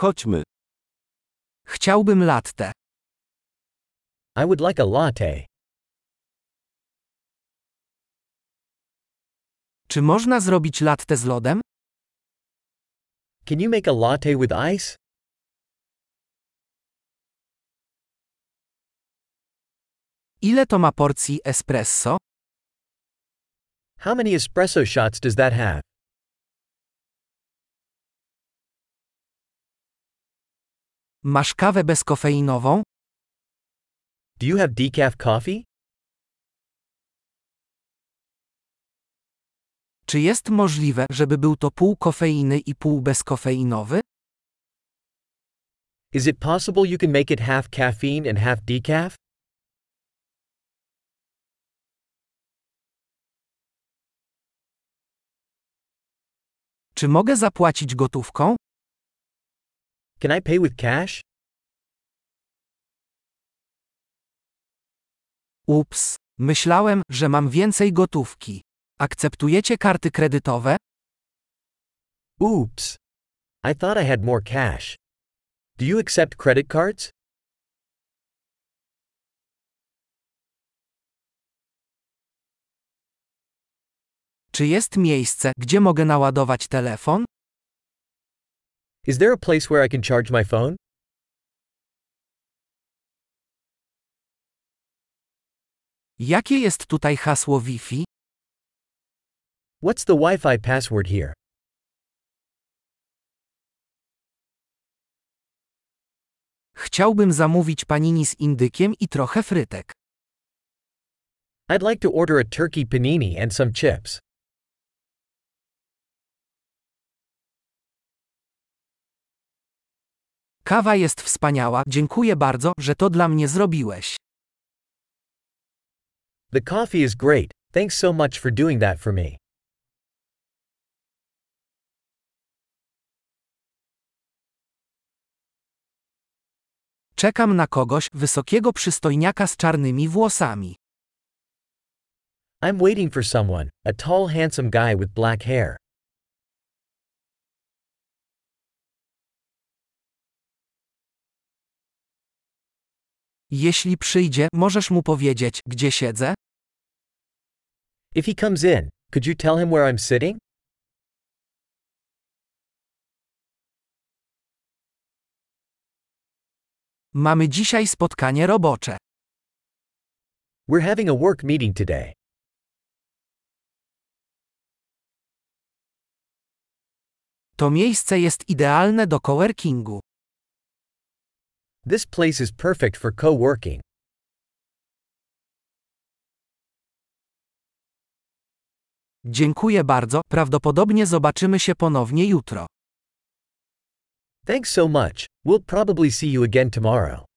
Chodźmy. Chciałbym latte. I would like a latte. Czy można zrobić latte z lodem? Can you make a latte with ice? Ile to ma porcji espresso? How many espresso shots does that have? Masz kawę bezkofeinową? Do you have decaf coffee? Czy jest możliwe, żeby był to pół kofeiny i pół bezkofeinowy? Is it possible you can make it half caffeine and half decaf? Czy mogę zapłacić gotówką? Can I pay with cash? Ups, myślałem, że mam więcej gotówki. Akceptujecie karty kredytowe? Oops. I thought I had more cash. Do you accept credit cards? Czy jest miejsce, gdzie mogę naładować telefon? Is there a place where I can charge my phone? Jakie jest tutaj hasło Wi-Fi? What's the Wi Fi password here? Chciałbym zamówić panini z indykiem i trochę frytek. I'd like to order a turkey panini and some chips. Kawa jest wspaniała, dziękuję bardzo, że to dla mnie zrobiłeś. The coffee is great, thanks so much for doing that for me. Czekam na kogoś, wysokiego przystojniaka z czarnymi włosami. I'm waiting for someone, a tall, handsome guy with black hair. Jeśli przyjdzie, możesz mu powiedzieć, gdzie siedzę? If he comes in, could you tell him where I'm sitting? Mamy dzisiaj spotkanie robocze. We're having a work meeting today. To miejsce jest idealne do coworkingu. This place is perfect for co working. Dziękuję bardzo, prawdopodobnie zobaczymy się ponownie jutro. Thanks so much, we'll probably see you again tomorrow.